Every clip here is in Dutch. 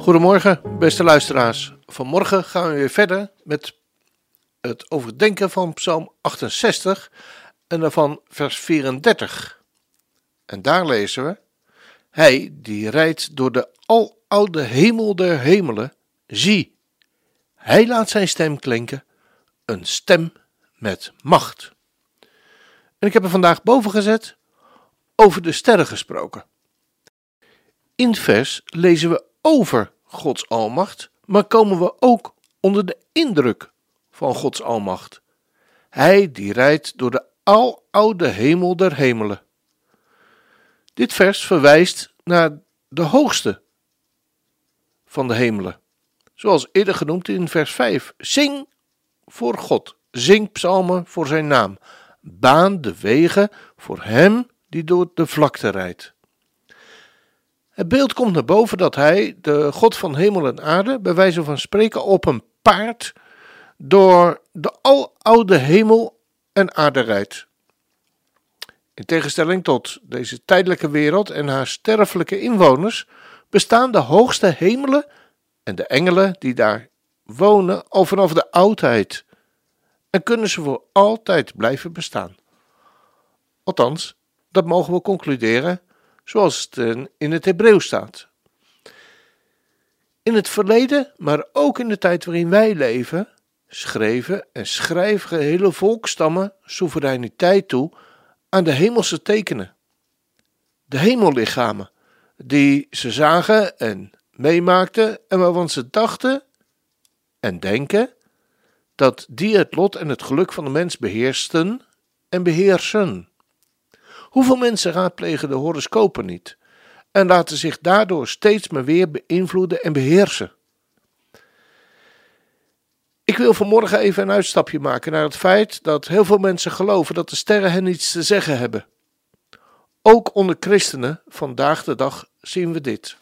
Goedemorgen, beste luisteraars. Vanmorgen gaan we weer verder met het overdenken van Psalm 68 en daarvan vers 34. En daar lezen we: Hij die rijdt door de aloude hemel der hemelen, zie, hij laat zijn stem klinken, een stem met macht. En ik heb er vandaag boven gezet over de sterren gesproken. In vers lezen we over Gods almacht, maar komen we ook onder de indruk van Gods almacht. Hij die rijdt door de aloude hemel der hemelen. Dit vers verwijst naar de hoogste van de hemelen. Zoals eerder genoemd in vers 5. Zing voor God. Zing psalmen voor zijn naam. Baan de wegen voor hem die door de vlakte rijdt. Het beeld komt naar boven dat hij, de God van hemel en aarde, bij wijze van spreken op een paard door de aloude hemel en aarde rijdt. In tegenstelling tot deze tijdelijke wereld en haar sterfelijke inwoners bestaan de hoogste hemelen en de engelen die daar wonen al vanaf de oudheid en kunnen ze voor altijd blijven bestaan. Althans, dat mogen we concluderen zoals het in het Hebreeuws staat. In het verleden, maar ook in de tijd waarin wij leven, schreven en schrijven gehele volkstammen soevereiniteit toe aan de hemelse tekenen, de hemellichamen, die ze zagen en meemaakten en waarvan ze dachten en denken dat die het lot en het geluk van de mens beheersten en beheersen. Hoeveel mensen raadplegen de horoscopen niet en laten zich daardoor steeds maar weer beïnvloeden en beheersen? Ik wil vanmorgen even een uitstapje maken naar het feit dat heel veel mensen geloven dat de sterren hen iets te zeggen hebben. Ook onder christenen vandaag de dag zien we dit.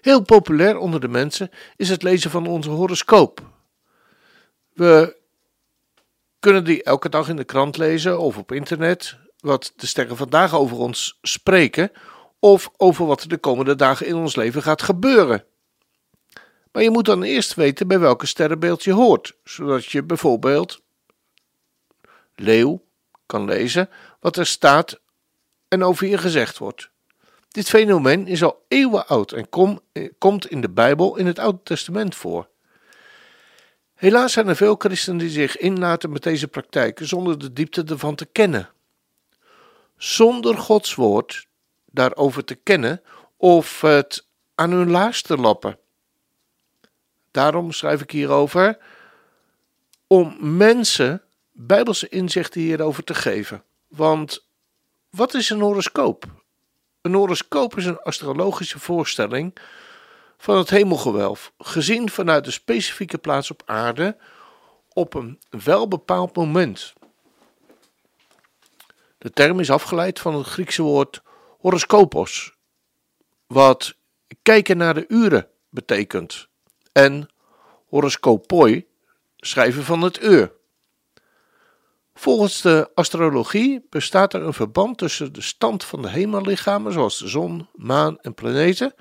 Heel populair onder de mensen is het lezen van onze horoscoop. We kunnen die elke dag in de krant lezen of op internet, wat de sterren vandaag over ons spreken, of over wat er de komende dagen in ons leven gaat gebeuren. Maar je moet dan eerst weten bij welke sterrenbeeld je hoort, zodat je bijvoorbeeld leeuw kan lezen wat er staat en over je gezegd wordt. Dit fenomeen is al eeuwen oud en eh, komt in de Bijbel in het Oude Testament voor. Helaas zijn er veel christenen die zich inlaten met deze praktijken zonder de diepte ervan te kennen. Zonder Gods woord daarover te kennen of het aan hun laars te lappen. Daarom schrijf ik hierover om mensen bijbelse inzichten hierover te geven. Want wat is een horoscoop? Een horoscoop is een astrologische voorstelling van het hemelgewelf, gezien vanuit de specifieke plaats op aarde op een welbepaald moment. De term is afgeleid van het Griekse woord horoscopos, wat kijken naar de uren betekent, en horoscopoi, schrijven van het uur. Volgens de astrologie bestaat er een verband tussen de stand van de hemellichamen, zoals de zon, maan en planeten,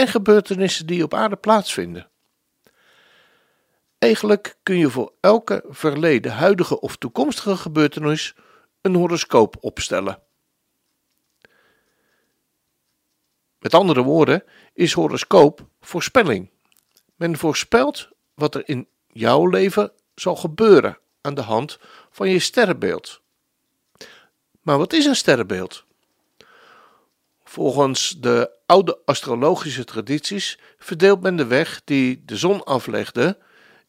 en gebeurtenissen die op aarde plaatsvinden. Eigenlijk kun je voor elke verleden, huidige of toekomstige gebeurtenis een horoscoop opstellen. Met andere woorden is horoscoop voorspelling. Men voorspelt wat er in jouw leven zal gebeuren aan de hand van je sterrenbeeld. Maar wat is een sterrenbeeld? Volgens de oude astrologische tradities verdeelt men de weg die de zon aflegde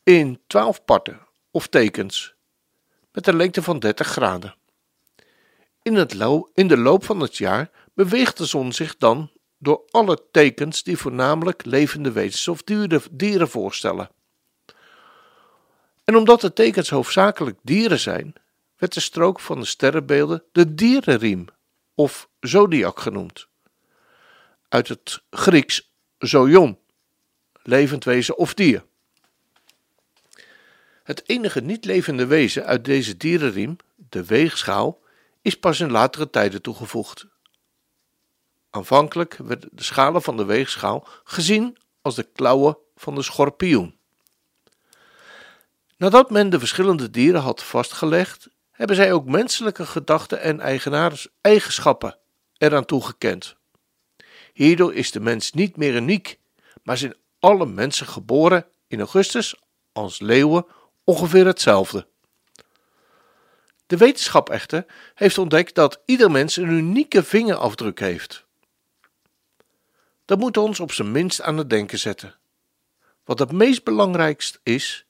in twaalf parten of tekens met een lengte van 30 graden. In, het in de loop van het jaar beweegt de zon zich dan door alle tekens die voornamelijk levende wezens of dieren, voorstellen. En omdat de tekens hoofdzakelijk dieren zijn, werd de strook van de sterrenbeelden de dierenriem of zodiac genoemd. Uit het Grieks zoion, levend wezen of dier. Het enige niet levende wezen uit deze dierenriem, de weegschaal, is pas in latere tijden toegevoegd. Aanvankelijk werden de schalen van de weegschaal gezien als de klauwen van de schorpioen. Nadat men de verschillende dieren had vastgelegd, hebben zij ook menselijke gedachten en eigenschappen eraan toegekend. Hierdoor is de mens niet meer uniek, maar zijn alle mensen geboren in augustus als leeuwen ongeveer hetzelfde. De wetenschap echter heeft ontdekt dat ieder mens een unieke vingerafdruk heeft. Dat moet ons op zijn minst aan het denken zetten. Wat het meest belangrijkst is,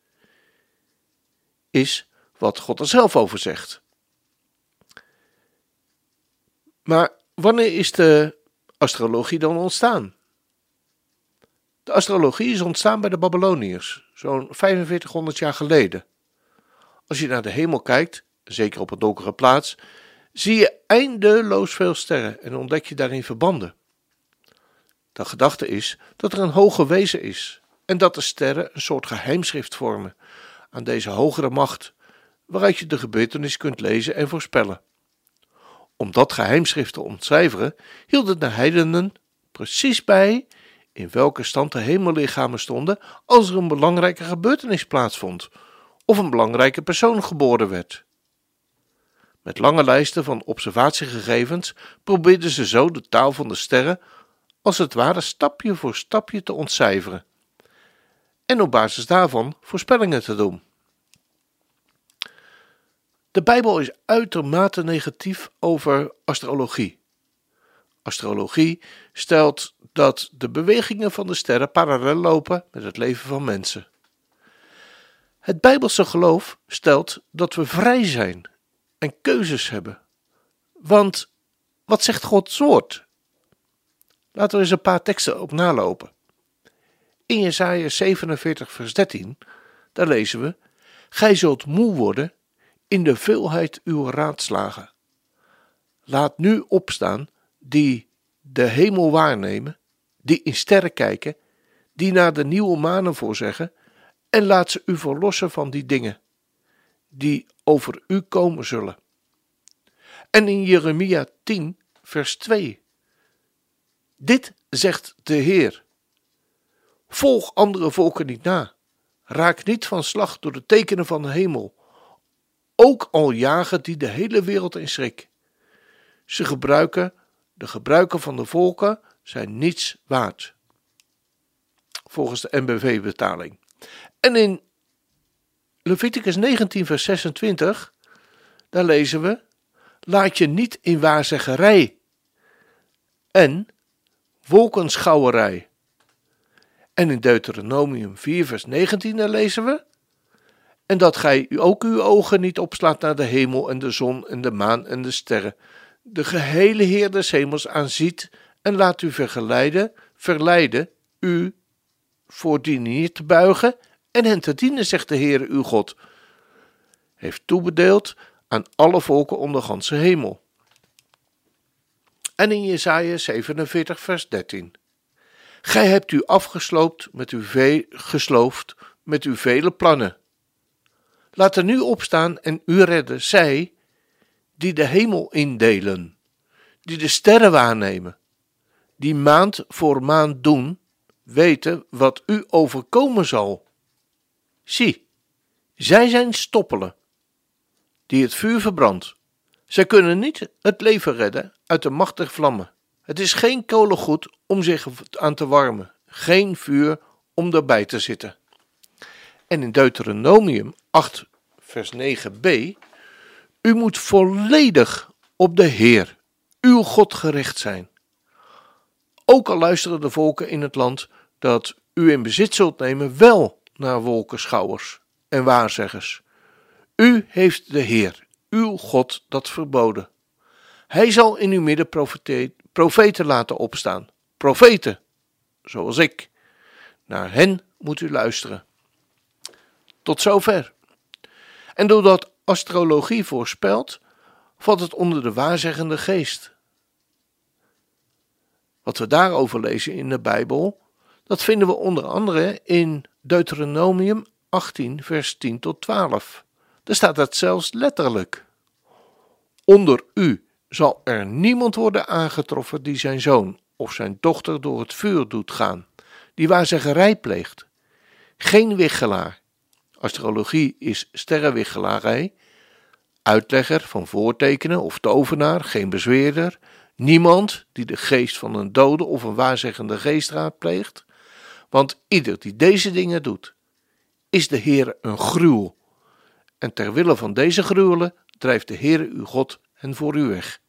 is wat God er zelf over zegt. Maar wanneer is de astrologie dan ontstaan? De astrologie is ontstaan bij de Babyloniërs, zo'n 4500 jaar geleden. Als je naar de hemel kijkt, zeker op een donkere plaats, zie je eindeloos veel sterren en ontdek je daarin verbanden. De gedachte is dat er een hoge wezen is en dat de sterren een soort geheimschrift vormen aan deze hogere macht, waaruit je de gebeurtenis kunt lezen en voorspellen. Om dat geheimschrift te ontcijferen, hielden de heidenen precies bij in welke stand de hemellichamen stonden als er een belangrijke gebeurtenis plaatsvond of een belangrijke persoon geboren werd. Met lange lijsten van observatiegegevens probeerden ze zo de taal van de sterren als het ware stapje voor stapje te ontcijferen en op basis daarvan voorspellingen te doen. De Bijbel is uitermate negatief over astrologie. Astrologie stelt dat de bewegingen van de sterren parallel lopen met het leven van mensen. Het Bijbelse geloof stelt dat we vrij zijn en keuzes hebben. Want wat zegt Gods woord? Laten we eens een paar teksten op nalopen. In Jesaja 47 vers 13, daar lezen we: Gij zult moe worden in de veelheid uw raadslagen. Laat nu opstaan die de hemel waarnemen, die in sterren kijken, die naar de nieuwe manen voorzeggen, en laat ze u verlossen van die dingen, die over u komen zullen. En in Jeremia 10, vers 2. Dit zegt de Heer. Volg andere volken niet na. Raak niet van slag door de tekenen van de hemel. Ook al jagen die de hele wereld in schrik. Ze gebruiken, de gebruiken van de volken zijn niets waard. Volgens de NBV-betaling. En in Leviticus 19, vers 26, daar lezen we: Laat je niet in waarzeggerij en wolkenschouwerij. En in Deuteronomium 4, vers 19, daar lezen we: En dat gij ook uw ogen niet opslaat naar de hemel en de zon en de maan en de sterren, de gehele Heer des hemels aanziet en laat u vergeleiden, verleiden u voor die neer te buigen en hen te dienen, zegt de Heer uw God. Heeft toebedeeld aan alle volken onder ganse hemel. En in Jesaja 47 vers 13. Gij hebt u afgesloopt met uw ve gesloofd met uw vele plannen. Laat er nu opstaan en u redden, zij die de hemel indelen, die de sterren waarnemen, die maand voor maand doen, weten wat u overkomen zal. Zie, zij zijn stoppelen, die het vuur verbrandt. Zij kunnen niet het leven redden uit de machtige vlammen. Het is geen kolengoed om zich aan te warmen, geen vuur om erbij te zitten. En in Deuteronomium 8, vers 9b: U moet volledig op de Heer, uw God, gericht zijn. Ook al luisteren de volken in het land dat u in bezit zult nemen, wel naar wolkenschouwers en waarzeggers. U heeft de Heer, uw God, dat verboden. Hij zal in uw midden profeten laten opstaan. Profeten, zoals ik. Naar hen moet u luisteren. Tot zover. En doordat astrologie voorspelt, valt het onder de waarzeggende geest. Wat we daarover lezen in de Bijbel, dat vinden we onder andere in Deuteronomium 18, vers 10 tot 12. Daar staat dat zelfs letterlijk. Onder u zal er niemand worden aangetroffen die zijn zoon of zijn dochter door het vuur doet gaan, die waarzeggerij pleegt. Geen wiggelaar. Astrologie is sterrenwiggelarij. Uitlegger van voortekenen of tovenaar, geen bezweerder. Niemand die de geest van een dode of een waarzeggende geest raadpleegt. Want ieder die deze dingen doet, is de Heer een gruwel. En ter wille van deze gruwelen drijft de Heer uw God hen voor u weg.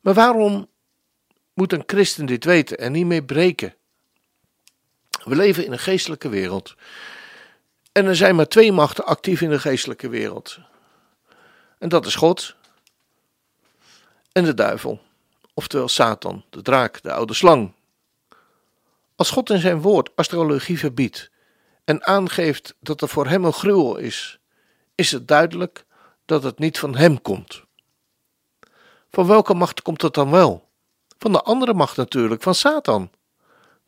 Maar waarom moet een christen dit weten en niet mee breken? We leven in een geestelijke wereld. En er zijn maar twee machten actief in de geestelijke wereld. En dat is God en de duivel, oftewel Satan, de draak, de oude slang. Als God in zijn woord astrologie verbiedt en aangeeft dat er voor hem een gruwel is, is het duidelijk dat het niet van hem komt. Van welke macht komt het dan wel? Van de andere macht natuurlijk, van Satan.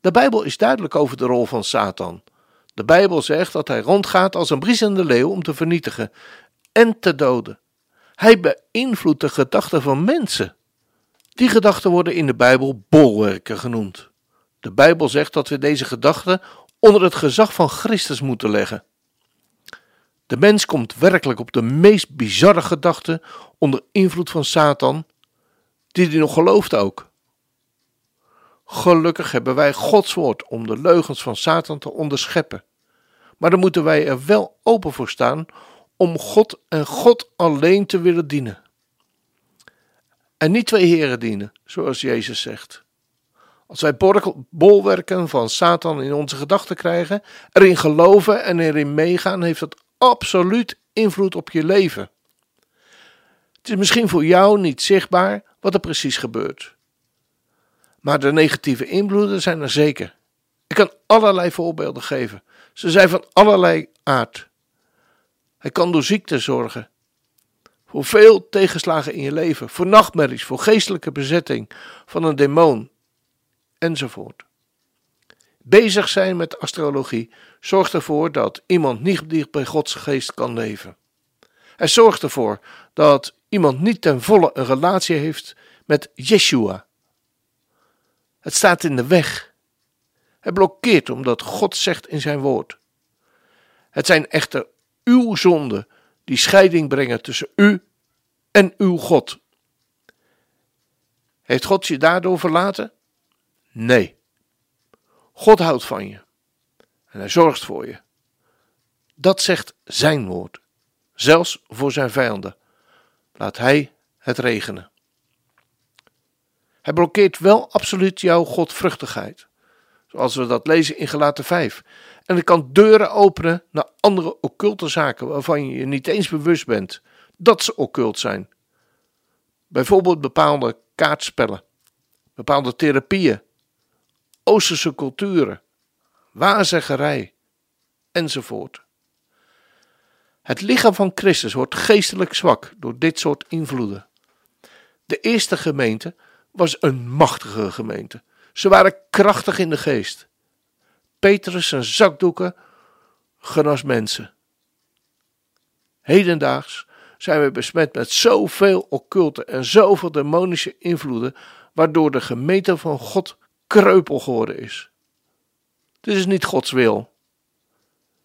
De Bijbel is duidelijk over de rol van Satan. De Bijbel zegt dat hij rondgaat als een briesende leeuw om te vernietigen en te doden. Hij beïnvloedt de gedachten van mensen. Die gedachten worden in de Bijbel bolwerken genoemd. De Bijbel zegt dat we deze gedachten onder het gezag van Christus moeten leggen. De mens komt werkelijk op de meest bizarre gedachten onder invloed van Satan, die hij nog gelooft ook. Gelukkig hebben wij Gods woord om de leugens van Satan te onderscheppen. Maar dan moeten wij er wel open voor staan om God en God alleen te willen dienen. En niet twee heren dienen, zoals Jezus zegt. Als wij bolwerken van Satan in onze gedachten krijgen, erin geloven en erin meegaan, heeft dat absoluut invloed op je leven. Het is misschien voor jou niet zichtbaar wat er precies gebeurt. Maar de negatieve invloeden zijn er zeker. Ik kan allerlei voorbeelden geven. Ze zijn van allerlei aard. Hij kan door ziekte zorgen. Voor veel tegenslagen in je leven. Voor nachtmerries, voor geestelijke bezetting van een demon. Enzovoort. Bezig zijn met astrologie zorgt ervoor dat iemand niet dicht bij Gods geest kan leven. Hij zorgt ervoor dat iemand niet ten volle een relatie heeft met Yeshua. Het staat in de weg. Hij blokkeert omdat God zegt in zijn woord. Het zijn echter uw zonden die scheiding brengen tussen u en uw God. Heeft God je daardoor verlaten? Nee. God houdt van je en hij zorgt voor je. Dat zegt zijn woord, zelfs voor zijn vijanden. Laat hij het regenen. Hij blokkeert wel absoluut jouw godvruchtigheid, zoals we dat lezen in Gelaten 5. En hij kan deuren openen naar andere occulte zaken waarvan je je niet eens bewust bent dat ze occult zijn. Bijvoorbeeld bepaalde kaartspellen, bepaalde therapieën, Oosterse culturen, waarzeggerij enzovoort. Het lichaam van Christus wordt geestelijk zwak door dit soort invloeden. De eerste gemeente was een machtige gemeente. Ze waren krachtig in de geest. Petrus en zakdoeken genas mensen. Hedendaags zijn we besmet met zoveel occulte en zoveel demonische invloeden, waardoor de gemeente van God kreupel geworden is. Dit is niet Gods wil.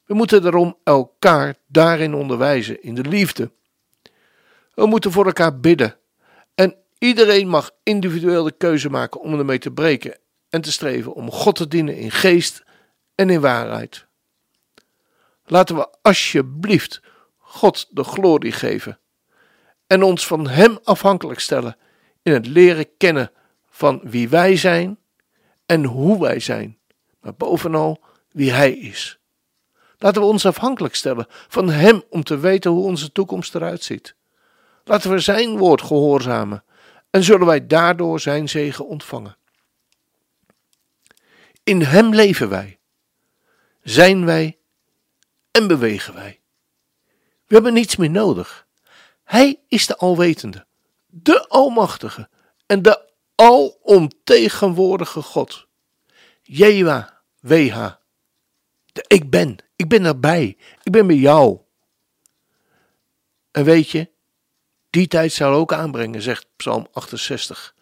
We moeten daarom elkaar daarin onderwijzen, in de liefde. We moeten voor elkaar bidden. En iedereen mag individueel de keuze maken om ermee te breken en te streven om God te dienen in geest en in waarheid. Laten we alsjeblieft God de glorie geven en ons van Hem afhankelijk stellen in het leren kennen van wie wij zijn en hoe wij zijn, maar bovenal wie Hij is. Laten we ons afhankelijk stellen van Hem om te weten hoe onze toekomst eruit ziet. Laten we Zijn woord gehoorzamen en zullen wij daardoor zijn zegen ontvangen. In Hem leven wij, zijn wij en bewegen wij. We hebben niets meer nodig. Hij is de Alwetende, de Almachtige en de alomtegenwoordige God. Jewa, WH. De ik ben, ik ben erbij, ik ben bij jou. En weet je, die tijd zal ook aanbrengen, zegt Psalm 68.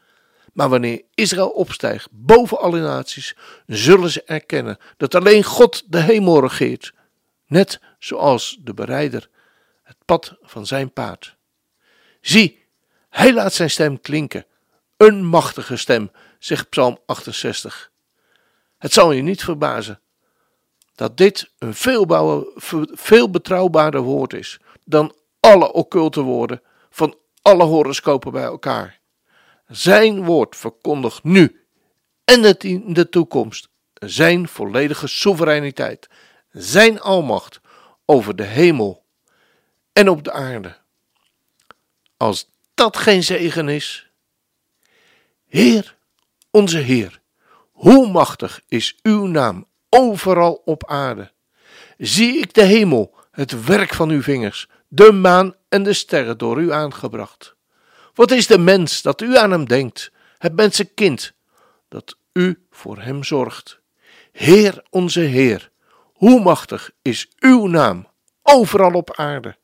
Maar wanneer Israël opstijgt boven alle naties, zullen ze erkennen dat alleen God de hemel regeert, net zoals de bereider het pad van zijn paard. Zie, hij laat zijn stem klinken, een machtige stem, zegt Psalm 68. Het zal je niet verbazen dat dit een veel, veel betrouwbaarder woord is dan alle occulte woorden van alle horoscopen bij elkaar. Zijn woord verkondigt nu en het in de toekomst zijn volledige soevereiniteit, zijn almacht over de hemel en op de aarde. Als dat geen zegen is, Heer, onze Heer, hoe machtig is uw naam overal op aarde. Zie ik de hemel, het werk van uw vingers, de maan en de sterren door u aangebracht. Wat is de mens dat u aan hem denkt, het mensenkind dat u voor hem zorgt. Heer onze Heer, hoe machtig is uw naam overal op aarde.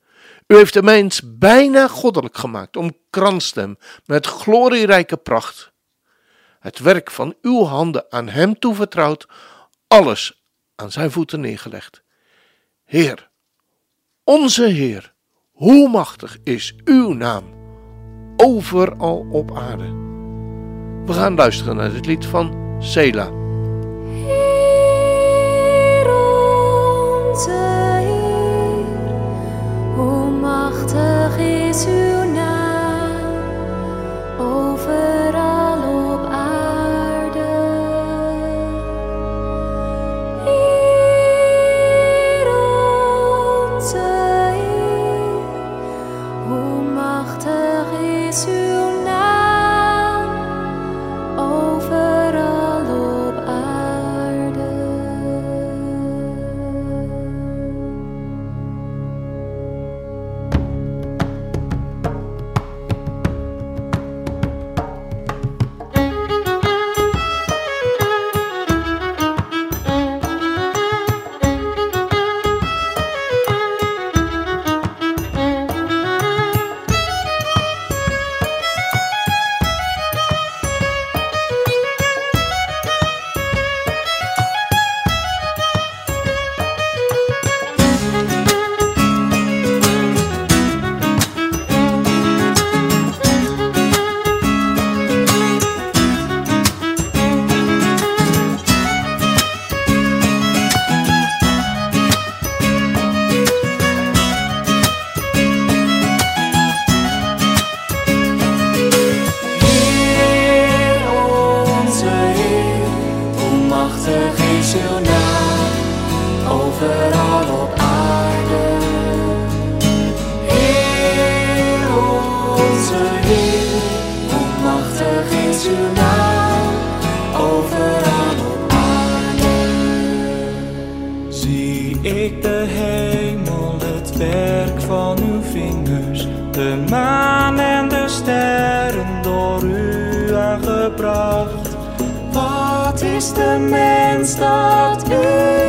U heeft de mens bijna goddelijk gemaakt, omkranst hem met glorierijke pracht. Het werk van uw handen aan hem toevertrouwd, alles aan zijn voeten neergelegd. Heer, onze Heer, hoe machtig is uw naam overal op aarde. We gaan luisteren naar het lied van Sela. Hoe machtig is uw ik de hemel, het werk van uw vingers, de maan en de sterren door u aangebracht. Wat is de mens dat u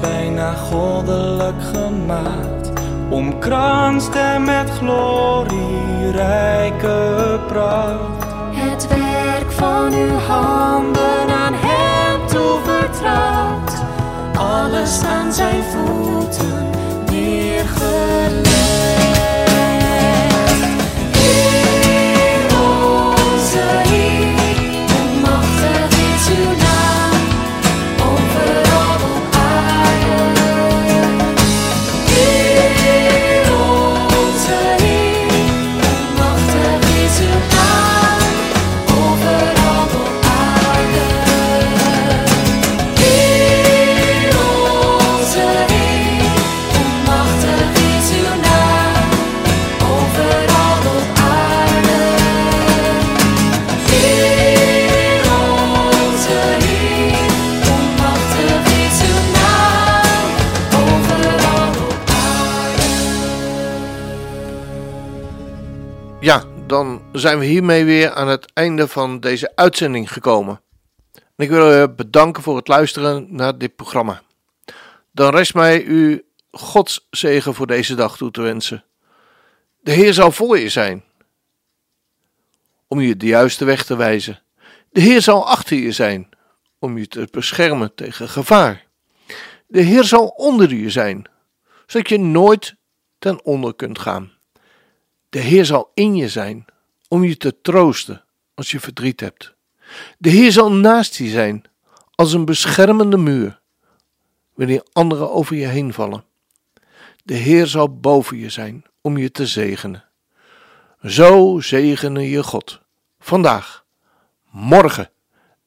bijna goddelijk gemaakt. Omkranst hem met glorierijke pracht. Het werk van uw handen aan hem toevertrouwd. Alles aan zijn voeten zijn we hiermee weer aan het einde van deze uitzending gekomen. En ik wil u bedanken voor het luisteren naar dit programma. Dan rest mij u Gods zegen voor deze dag toe te wensen. De Heer zal voor je zijn, om je de juiste weg te wijzen. De Heer zal achter je zijn, om je te beschermen tegen gevaar. De Heer zal onder je zijn, zodat je nooit ten onder kunt gaan. De Heer zal in je zijn om je te troosten als je verdriet hebt. De Heer zal naast je zijn als een beschermende muur wanneer anderen over je heen vallen. De Heer zal boven je zijn om je te zegenen. Zo zegene je God vandaag, morgen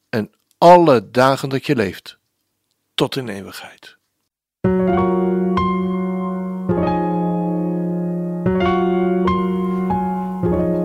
en alle dagen dat je leeft, tot in eeuwigheid.